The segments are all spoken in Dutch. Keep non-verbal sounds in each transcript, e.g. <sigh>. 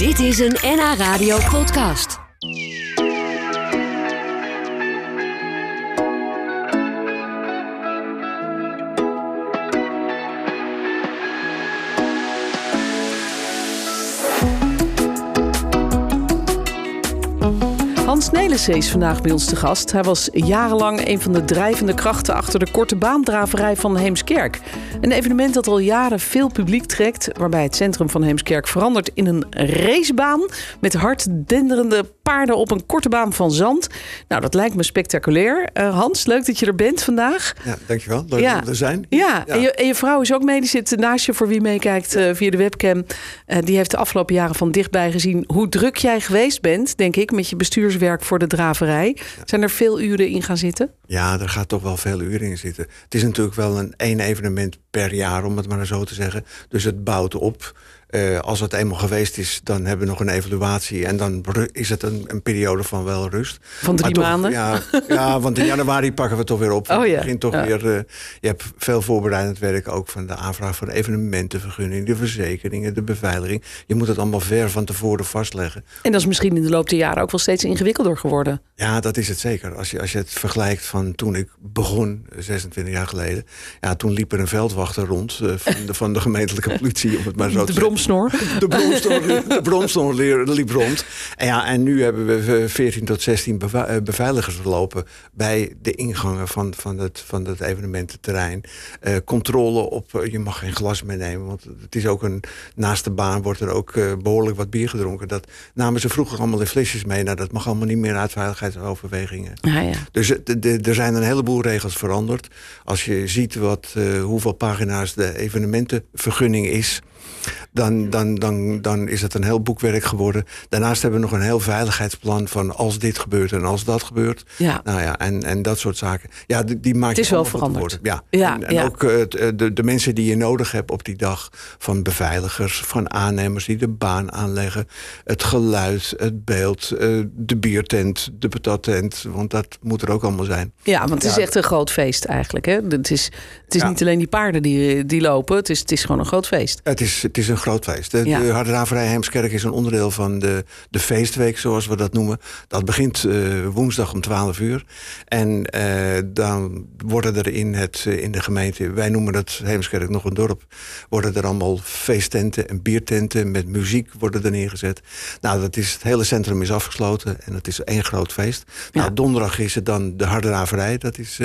Dit is een NH Radio podcast. Hans Nelissen is vandaag bij ons te gast. Hij was jarenlang een van de drijvende krachten achter de korte baandraverij van Heemskerk. Een evenement dat al jaren veel publiek trekt, waarbij het centrum van Heemskerk verandert in een racebaan met hard denderende paarden op een korte baan van zand. Nou, dat lijkt me spectaculair. Uh, Hans, leuk dat je er bent vandaag. Ja, dankjewel. Leuk ja. dat we er zijn. Ja, ja. En, je, en, je, vrouw is ook mee. Die zit naast je voor wie meekijkt uh, via de webcam. Uh, die heeft de afgelopen jaren van dichtbij gezien hoe druk jij geweest bent, denk ik, met je bestuurswerk voor de draverij. Zijn er veel uren in gaan zitten? Ja, er gaat toch wel veel uren in zitten. Het is natuurlijk wel een één evenement per jaar, om het maar zo te zeggen. Dus het bouwt op. Uh, als het eenmaal geweest is, dan hebben we nog een evaluatie. En dan is het een, een periode van wel rust. Van drie toch, maanden? Ja, ja, want in januari <laughs> pakken we toch weer op. Oh, ja. begint toch ja. weer, uh, je hebt veel voorbereidend werk ook van de aanvraag voor de evenementenvergunning, de verzekeringen, de beveiliging. Je moet het allemaal ver van tevoren vastleggen. En dat is misschien in de loop der jaren ook wel steeds ingewikkelder geworden. Ja, dat is het zeker. Als je, als je het vergelijkt van toen ik begon, 26 jaar geleden. Ja, toen liep er een veldwachter rond uh, van, de, van de gemeentelijke politie, om het maar <laughs> zo te zeggen. Snor. De bromsnor, de bromsnor liep rond. En, ja, en nu hebben we 14 tot 16 beveiligers lopen bij de ingangen van, van, het, van het evenemententerrein. Uh, controle op, je mag geen glas meenemen, want het is ook een, naast de baan wordt er ook uh, behoorlijk wat bier gedronken. Dat namen ze vroeger allemaal in flesjes mee. Nou, dat mag allemaal niet meer uit veiligheidsoverwegingen. Ah, ja. Dus er zijn een heleboel regels veranderd. Als je ziet wat, uh, hoeveel pagina's de evenementenvergunning is dan, dan, dan, dan is het een heel boekwerk geworden. Daarnaast hebben we nog een heel veiligheidsplan van als dit gebeurt en als dat gebeurt. Ja. Nou ja, en, en dat soort zaken. Ja, die, die maak het is wel veranderd. Ja, ja, en, en ja. ook uh, de, de mensen die je nodig hebt op die dag. Van beveiligers, van aannemers die de baan aanleggen. Het geluid, het beeld, uh, de biertent, de patattent. Want dat moet er ook allemaal zijn. Ja, want het is echt een groot feest eigenlijk. Hè? Het is, het is niet alleen die paarden die, die lopen. Het is, het is gewoon een groot feest. Het is, het is een groot feest. De, Ja. de Heemskerk is een onderdeel van de, de feestweek, zoals we dat noemen. Dat begint uh, woensdag om 12 uur. En uh, dan worden er in, het, uh, in de gemeente, wij noemen dat Heemskerk nog een dorp, worden er allemaal feesttenten en biertenten met muziek worden er neergezet. Nou, dat is, het hele centrum is afgesloten en het is één groot feest. Ja. Nou, donderdag is het dan de Hardraverij. Dat is,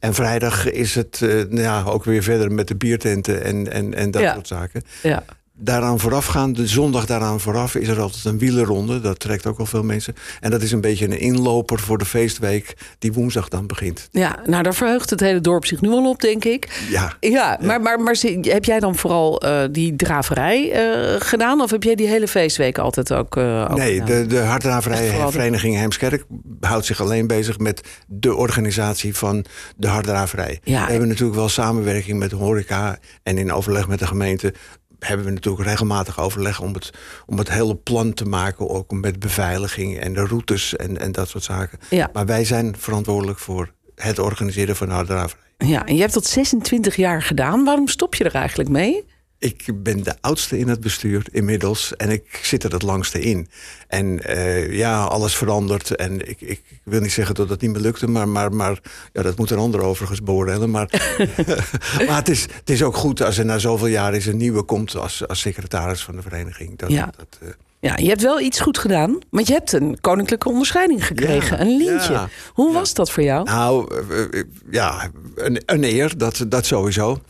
en vrijdag is het nou ja, ook weer verder met de biertenten en, en, en dat Ja. soort zaken. Ja. Daaraan voorafgaan, de zondag daaraan vooraf, is er altijd een wielerronde. Dat trekt ook al veel mensen. En dat is een beetje een inloper voor de feestweek die woensdag dan begint. ja, nou daar verheugt het hele dorp zich nu al op, denk ik. Ja, Ja, maar, maar, maar heb jij dan vooral eh, die draverij eh, gedaan? Of heb jij die hele feestweek altijd ook, ook nee, gedaan? de, de Hardraverij Echt vooral de- Vereniging Heemskerk houdt zich alleen bezig met de organisatie van de Hardraverij. Ja. We hebben natuurlijk wel samenwerking met de horeca en in overleg met de gemeente hebben we natuurlijk regelmatig overleg om het, om het hele plan te maken, ook met beveiliging en de routes en, en dat soort zaken. Ja. Maar wij zijn verantwoordelijk voor het organiseren van de. Ja, en je hebt dat 26 jaar gedaan. Waarom stop je er eigenlijk mee? Ik ben de oudste in het bestuur inmiddels en ik zit er het langste in. En uh, ja, alles verandert en ik, ik, wil niet zeggen dat het niet meer lukte, maar, maar, maar ja, dat moet een ander overigens beoordelen. Maar, <laughs> <laughs> maar het, is, het is ook goed als er na zoveel jaar eens een nieuwe komt als, als secretaris van de vereniging. Dat, Ja. dat, uh, Ja, je hebt wel iets goed gedaan, want je hebt een koninklijke onderscheiding gekregen, Ja, een lintje. ja, Hoe ja. was dat voor jou? Nou, uh, uh, ja, een, een eer, dat, dat sowieso.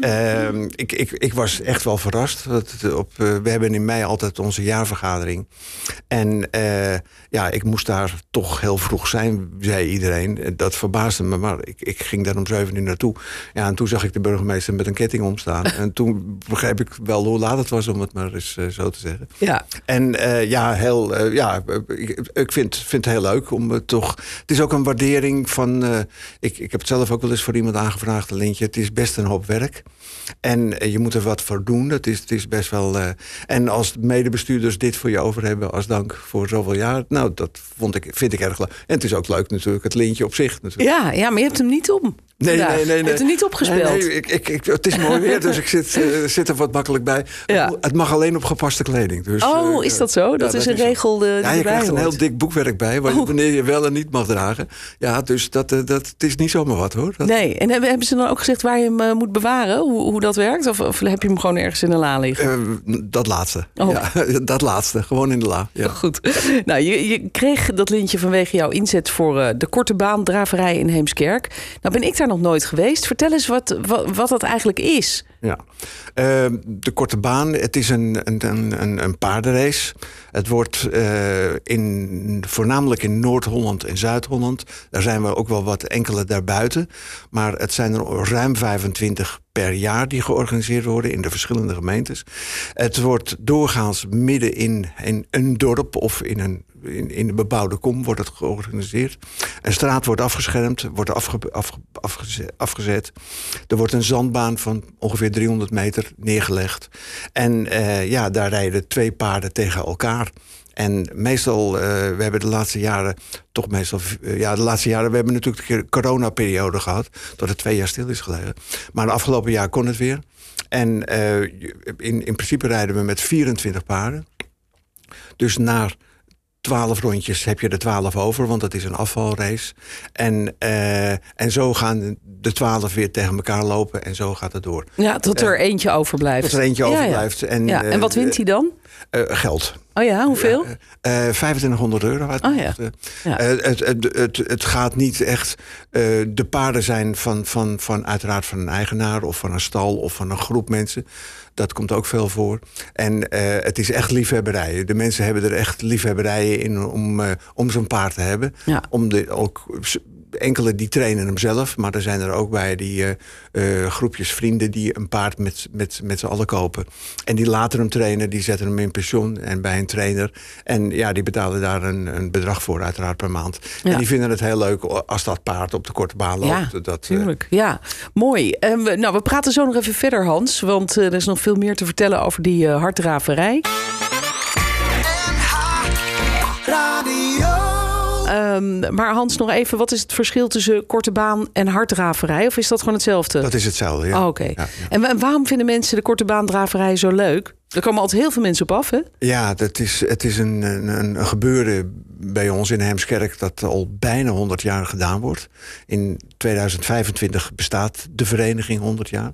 Uh, ik, ik, ik was echt wel verrast. Dat op, uh, we hebben in mei altijd onze jaarvergadering. En ja, ik moest daar toch heel vroeg zijn, zei iedereen. Dat verbaasde me, maar ik, ik ging daar om zeven uur naartoe. Ja, en toen zag ik de burgemeester met een ketting omstaan. en toen begreep ik wel hoe laat het was, om het maar eens zo te zeggen. Ja. En uh, ja, heel, uh, ja ik, ik vind, vind het heel leuk om het toch. Het is ook een waardering van. Ik, ik heb het zelf ook wel eens voor iemand aangevraagd, Lintje. Het is best een hoop werk. En je moet er wat voor doen. Het is, het is best wel. En als medebestuurders dit voor je over hebben als dank voor zoveel jaar. Nou, dat vond ik, vind ik erg leuk. En het is ook leuk natuurlijk, het lintje op zich. Natuurlijk. Ja, ja, maar je hebt hem niet om. Nee, nee, nee, nee. Je hebt hem niet opgespeeld. Nee, nee, ik, ik, ik, het is mooi weer, dus ik zit, uh, zit er wat makkelijk bij. Ja. Het mag alleen op gepaste kleding. Dus, oh, uh, is dat zo? Dat Ja, is een is regel eh, die Ja, je krijgt een heel dik boekwerk bij, Oh. wanneer je wel en niet mag dragen. Ja, dus dat, eh, dat, het is niet zomaar wat hoor. Dat, Nee, en hebben, hebben ze dan ook gezegd waar je hem eh, moet bewaren? Hoe, hoe dat werkt? Of, of heb je hem gewoon ergens in de la liggen? dat laatste. Oh. Ja, <laughs> dat laatste. Gewoon in de la. Ja. Goed. Nou, je, je kreeg dat lintje vanwege jouw inzet voor de korte baan draverij in Heemskerk. Nou ben ik daar nog nooit geweest. Vertel eens wat, wat, wat dat eigenlijk is. Ja. Ehm, de korte baan, het is een, een, een, een- paardenrace. Het wordt eh, in, voornamelijk in Noord-Holland en Zuid-Holland. Daar zijn we ook wel wat enkele daarbuiten. Maar het zijn er ruim 25 per jaar die georganiseerd worden in de verschillende gemeentes. Het wordt doorgaans midden in, in een dorp of in een, in, in de bebouwde kom wordt het georganiseerd. Een straat wordt afgeschermd, wordt afge, afge- afgezet. Er wordt een zandbaan van ongeveer 300 meter neergelegd. En eh, ja, daar rijden twee paarden tegen elkaar. En meestal, eh, we hebben de laatste jaren toch meestal... eh, ja, de laatste jaren, we hebben natuurlijk de coronaperiode gehad... dat het twee jaar stil is gelegen. Maar de afgelopen jaar kon het weer. En in, in principe rijden we met 24 paarden. Dus na 12 rondjes heb je er 12 over, want dat is een afvalrace. En, eh, en zo gaan de 12 weer tegen elkaar lopen en zo gaat het door. Ja, tot er eentje overblijft. Tot er eentje Ja, ja. overblijft. En, Ja, en wat eh, wint hij dan? eh, geld. Oh ja, hoeveel? Eh 2500 euro. Uit Oh ja. eh. Ja. Eh, het, het, het, het gaat niet echt. eh, de paarden zijn van, van, van uiteraard van een eigenaar of van een stal of van een groep mensen. Dat komt ook veel voor. En eh, het is echt liefhebberijen. De mensen hebben er echt liefhebberijen in om, eh, om zo'n paard te hebben. Ja. Om de, ook, enkele die trainen hem zelf, maar er zijn er ook bij die eh, eh, groepjes vrienden die een paard met, met, met z'n allen kopen. En die laten hem trainen, die zetten hem in pensioen en bij een trainer. En ja, die betalen daar een, een bedrag voor, uiteraard per maand. Ja. En die vinden het heel leuk als dat paard op de korte baan loopt. Ja, dat, eh. Ja, mooi. En we, nou, we praten zo nog even verder, Hans. Want er is nog veel meer te vertellen over die harddraverij. Ehm, maar Hans, nog even. Wat is het verschil tussen korte baan en harddraverij? Of is dat gewoon hetzelfde? dat is hetzelfde, ja. Oh, Oké. Ja, ja. En wa- waarom vinden mensen de korte baandraverij zo leuk? Er komen altijd heel veel mensen op af, hè? Ja, dat is, het is een, een, een gebeuren bij ons in Heemskerk dat al bijna 100 jaar gedaan wordt. In 2025 bestaat de vereniging 100 jaar.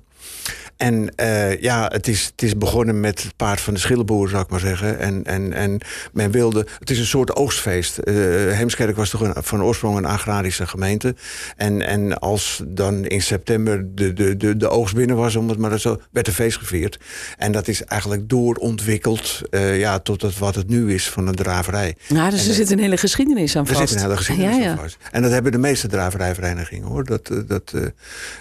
En eh, ja, het is, het is begonnen met het paard van de schillenboer, zou ik maar zeggen. En, en, en men wilde, het is een soort oogstfeest. Eh Heemskerk was toch een, van oorsprong een agrarische gemeente. En, en als dan in september de, de, de, de oogst binnen was, om het maar zo, werd er feest gevierd. En dat is eigenlijk doorontwikkeld eh, ja, tot het, wat het nu is van een draverij. Nou, dus En, er zit een hele geschiedenis aan er vast. zit een hele geschiedenis ja, ja. aan vast. En dat hebben de meeste draverijverenigingen hoor. Dat, dat,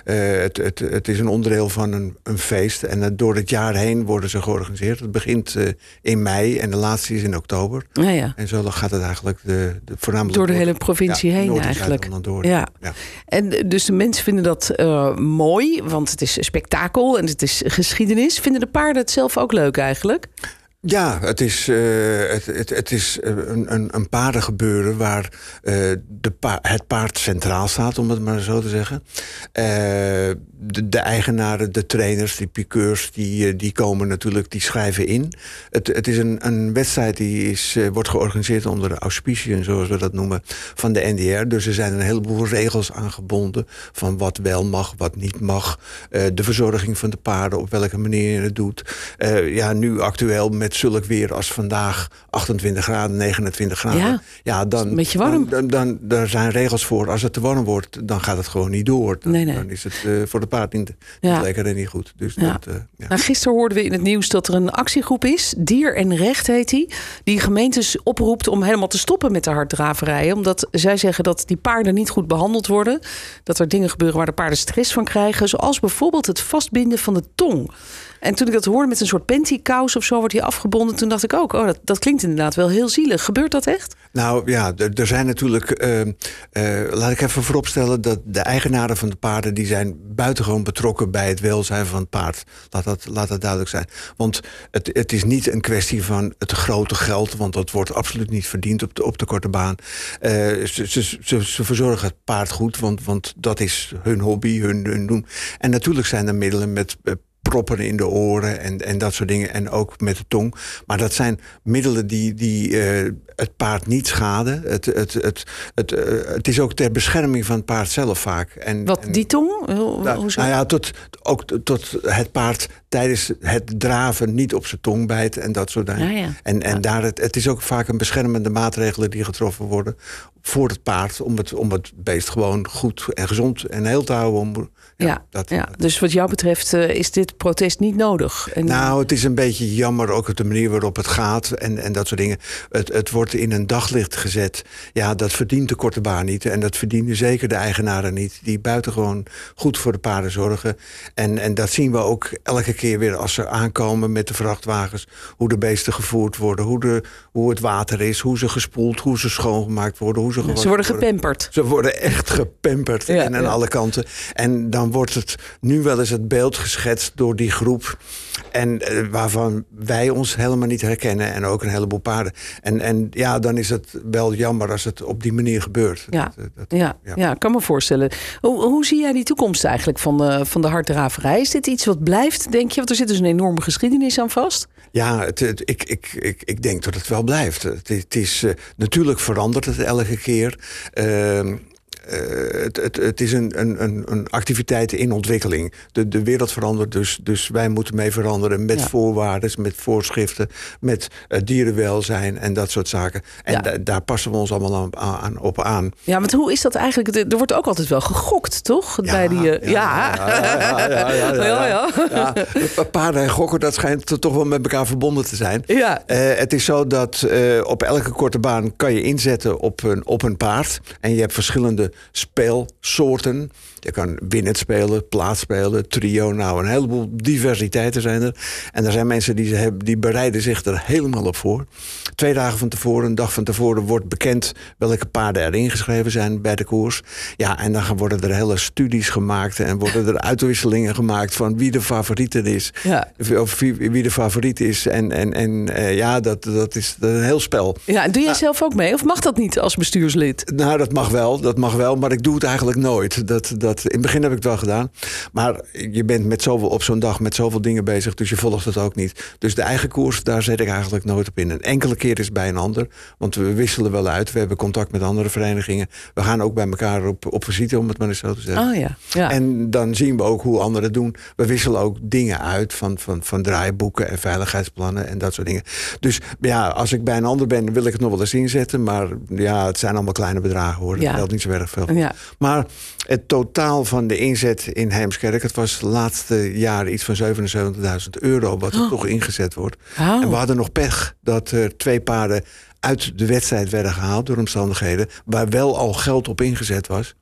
het, het, het is een onderdeel van een, een feest. En eh, door het jaar heen worden ze georganiseerd. Het begint eh, in mei en de laatste is in oktober. Ja, ja. En zo gaat het eigenlijk de, de, voornamelijk Door de hele provincie ja, heen Noord- eigenlijk. Door. Ja. Ja. En eh, dus de mensen vinden dat mooi, want het is spektakel en het is geschiedenis. Vinden de paarden het zelf ook leuk eigenlijk? Ja, het is, eh, het, het, is eh, een, een, een paardengebeuren waar eh, de pa het paard centraal staat, om het maar zo te zeggen. De, de eigenaren, de trainers, die piqueurs, die, die komen natuurlijk, die schrijven in. Het, het is een, een wedstrijd die is, wordt georganiseerd onder de auspiciën, zoals we dat noemen, van de NDR. Dus er zijn een heleboel regels aan gebonden van wat wel mag, wat niet mag. De verzorging van de paarden, op welke manier je het doet. Ja, nu actueel met zulk weer als vandaag 28 graden, 29 graden. Ja, dan, is een beetje warm. Dan, dan, dan, er zijn regels voor. Als het te warm wordt, dan gaat het gewoon niet door. Dan, Nee, nee. dan is het eh, voor de paard niet, Ja. niet lekker en niet goed. Dus Ja. dat, eh, ja. Nou, gisteren hoorden we in het nieuws dat er een actiegroep is, Dier en Recht heet die, die gemeentes oproept om helemaal te stoppen met de harddraverijen. Omdat zij zeggen dat die paarden niet goed behandeld worden. Dat er dingen gebeuren waar de paarden stress van krijgen. Zoals bijvoorbeeld het vastbinden van de tong. En toen ik dat hoorde met een soort pantykous of zo wordt die afgebonden. Toen dacht ik ook, oh, dat, dat klinkt inderdaad wel heel zielig. Gebeurt dat echt? Nou ja, er zijn natuurlijk. eh, eh, laat ik even vooropstellen dat de eigenaren van de paarden. die zijn buitengewoon betrokken bij het welzijn van het paard. Laat dat, laat dat duidelijk zijn. Want het, het is niet een kwestie van het grote geld. Want dat wordt absoluut niet verdiend op de, op de korte baan. Eh, ze, ze, ze, ze verzorgen het paard goed, want, want dat is hun hobby, hun, hun doen. En natuurlijk zijn er middelen met. Proppen in de oren en, en dat soort dingen. En ook met de tong. Maar dat zijn middelen die, die eh, het paard niet schaden. Het, het, het, het, eh, het is ook ter bescherming van het paard zelf vaak. En, Wat, en- die tong? Hoe, nou, hoezo? nou ja, tot, ook tot het paard tijdens het draven niet op zijn tong bijt en dat soort dingen. Ja, ja. En, en Ja. daar het, het is ook vaak een beschermende maatregelen die getroffen worden voor het paard. Om het, om het beest gewoon goed en gezond en heel te houden. Om, ja, dat, ja, dus wat jou betreft eh, is dit protest niet nodig. En, Nou, het is een beetje jammer ook op de manier waarop het gaat en, en dat soort dingen. Het, het wordt in een daglicht gezet. Ja, dat verdient de korte baan niet. En dat verdienen zeker de eigenaren niet. Die buitengewoon goed voor de paarden zorgen. En, en dat zien we ook elke keer weer als ze aankomen met de vrachtwagens. Hoe de beesten gevoerd worden, hoe, de, hoe het water is, hoe ze gespoeld, hoe ze schoongemaakt worden. Hoe ze, ze gewassen worden gepamperd. ze worden echt gepamperd Ja, en aan ja. alle kanten. En dan wordt het nu wel eens het beeld geschetst door die groep. En eh, waarvan wij ons helemaal niet herkennen. En ook een heleboel paarden. En, en ja, dan is het wel jammer als het op die manier gebeurt. Ja, Dat, eh, dat- ja, ja. kan me voorstellen. Hoe, hoe zie jij die toekomst eigenlijk van de, van de harddraverij? Is dit iets wat blijft, denk je? Want er zit dus een enorme geschiedenis aan vast. Ja, het, het- ik, ik, ik, ik denk dat het wel blijft. Het, het is, eh, natuurlijk verandert het elke keer. Ehm, eh, het, het, het is een, een, een, activiteit in ontwikkeling. De, de wereld verandert, dus, dus wij moeten mee veranderen met Ja. voorwaarden, met voorschriften, met eh, dierenwelzijn en dat soort zaken. En Ja. da- daar passen we ons allemaal aan, aan, op aan. Ja, want hoe is dat eigenlijk? Er wordt ook altijd wel gegokt, toch? Bij die, eh, ja. ja, ja, ja, ja, ja, Ja, ja. Ja, <laughs> paarden en gokken, dat schijnt toch wel met elkaar verbonden te zijn. Ja. Eh, het is zo dat eh, op elke korte baan kan je inzetten op een, op een paard. En je hebt verschillende speelsoorten. Je kan winnend spelen, plaatsspelen, trio. Nou, een heleboel diversiteiten zijn er. En er zijn mensen die, ze hebben, die bereiden zich er helemaal op voor. Twee dagen van tevoren, een dag van tevoren wordt bekend welke paarden er ingeschreven zijn bij de koers. Ja, en dan gaan- worden er hele studies gemaakt en worden er <laughs> uitwisselingen gemaakt van wie de favoriet is. Ja. Of wie, wie de favoriet is. En, en, en eh, ja, dat, dat, is, een heel spel. Ja, en doe jij zelf ook mee? Of mag dat niet als bestuurslid? Nou, dat mag wel, dat mag wel, maar ik doe het eigenlijk nooit. Dat, dat, in het begin heb ik het wel gedaan. Maar je bent met zoveel, op zo'n dag met zoveel dingen bezig, dus je volgt het ook niet. Dus de eigen koers, daar zet ik eigenlijk nooit op in. Een enkele keer is bij een ander, want we wisselen wel uit. We hebben contact met andere verenigingen. We gaan ook bij elkaar op, op visite, om het maar eens zo te zeggen. Oh ja. ja. En dan zien we ook hoe anderen het doen. We wisselen ook dingen uit van, van, van draaiboeken en veiligheidsplannen en dat soort dingen. Dus ja, als ik bij een ander ben, wil ik het nog wel eens inzetten. Maar ja, het zijn allemaal kleine bedragen hoor. Dat Ja. geldt niet zo erg veel. Ja. Maar het totaal van de inzet in Heemskerk, het was de laatste jaren iets van 77.000 euro wat er toch ingezet wordt. En we hadden nog pech dat er twee paarden uit de wedstrijd werden gehaald door omstandigheden waar wel al geld op ingezet was.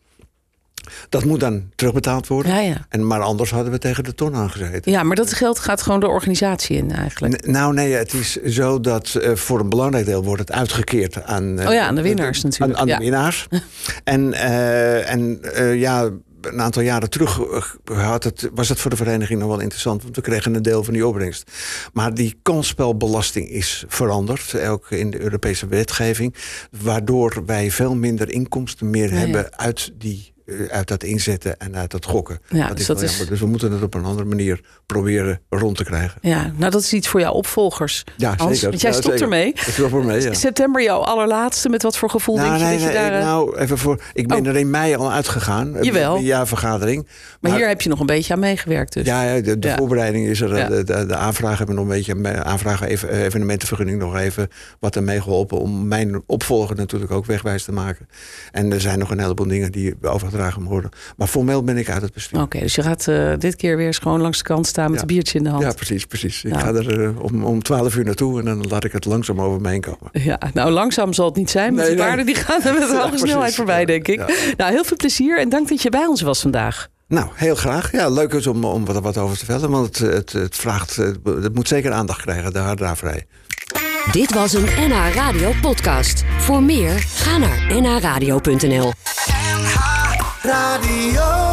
Dat moet dan terugbetaald worden. Ja, ja. En, maar anders hadden we tegen de ton aangezeten. ja, maar dat geld gaat gewoon de organisatie in eigenlijk. N- Nou nee, het is zo dat eh, voor een belangrijk deel wordt het uitgekeerd aan... eh, Oh ja, aan de winnaars natuurlijk. Aan, aan Ja. de winnaars. <laughs> en eh, en ja, een aantal jaren terug eh, had het, was het voor de vereniging nog wel interessant. Want we kregen een deel van die opbrengst. Maar die kansspelbelasting is veranderd. Ook in de Europese wetgeving. Waardoor wij veel minder inkomsten meer Ja, ja. hebben uit die... eh, Uit dat inzetten en uit dat gokken. Ja, dat dus dat is- dus we moeten het op een andere manier proberen rond te krijgen. Ja, nou dat is iets voor jouw opvolgers. Ja, Hans, zeker. Want jij Ja, stopt zeker. ermee. Ik stop ermee, ja. September jouw allerlaatste. Met wat voor gevoel Nou, denk je nee, dat je daar... eh, nou, even voor. Ik ben Oh. er in mei al uitgegaan. eh, Jawel. Een jaarvergadering. maar hier heb je nog een beetje aan meegewerkt dus. Ja, ja, de, de Ja. voorbereiding is er. De, de, de aanvraag hebben we nog een beetje. Aanvragen even, evenementenvergunning nog even. Wat er mee geholpen. Om mijn opvolger natuurlijk ook wegwijs te maken. En er zijn nog een heleboel dingen die overgedragen worden. Maar formeel ben ik uit het bestuur. Oké, dus je gaat eh, dit keer weer gewoon langs de kant staan met Ja. een biertje in de hand. Ja, precies, precies. Ik ga er eh, om, om 12 uur naartoe en dan laat ik het langzaam over me heen komen. Ja, nou langzaam zal het niet zijn. Want Nee, die nee. paarden die gaan er met hoge precies. snelheid voorbij, denk ik. ja. Nou, heel veel plezier en dank dat je bij ons was vandaag. Nou, heel graag. Ja, leuk is om, om wat, wat over te vertellen. Want het, het, het vraagt, het, het moet zeker aandacht krijgen, de harddraverij. Dit was een NH Radio podcast. Voor meer, ga naar nhradio.nl. Radio.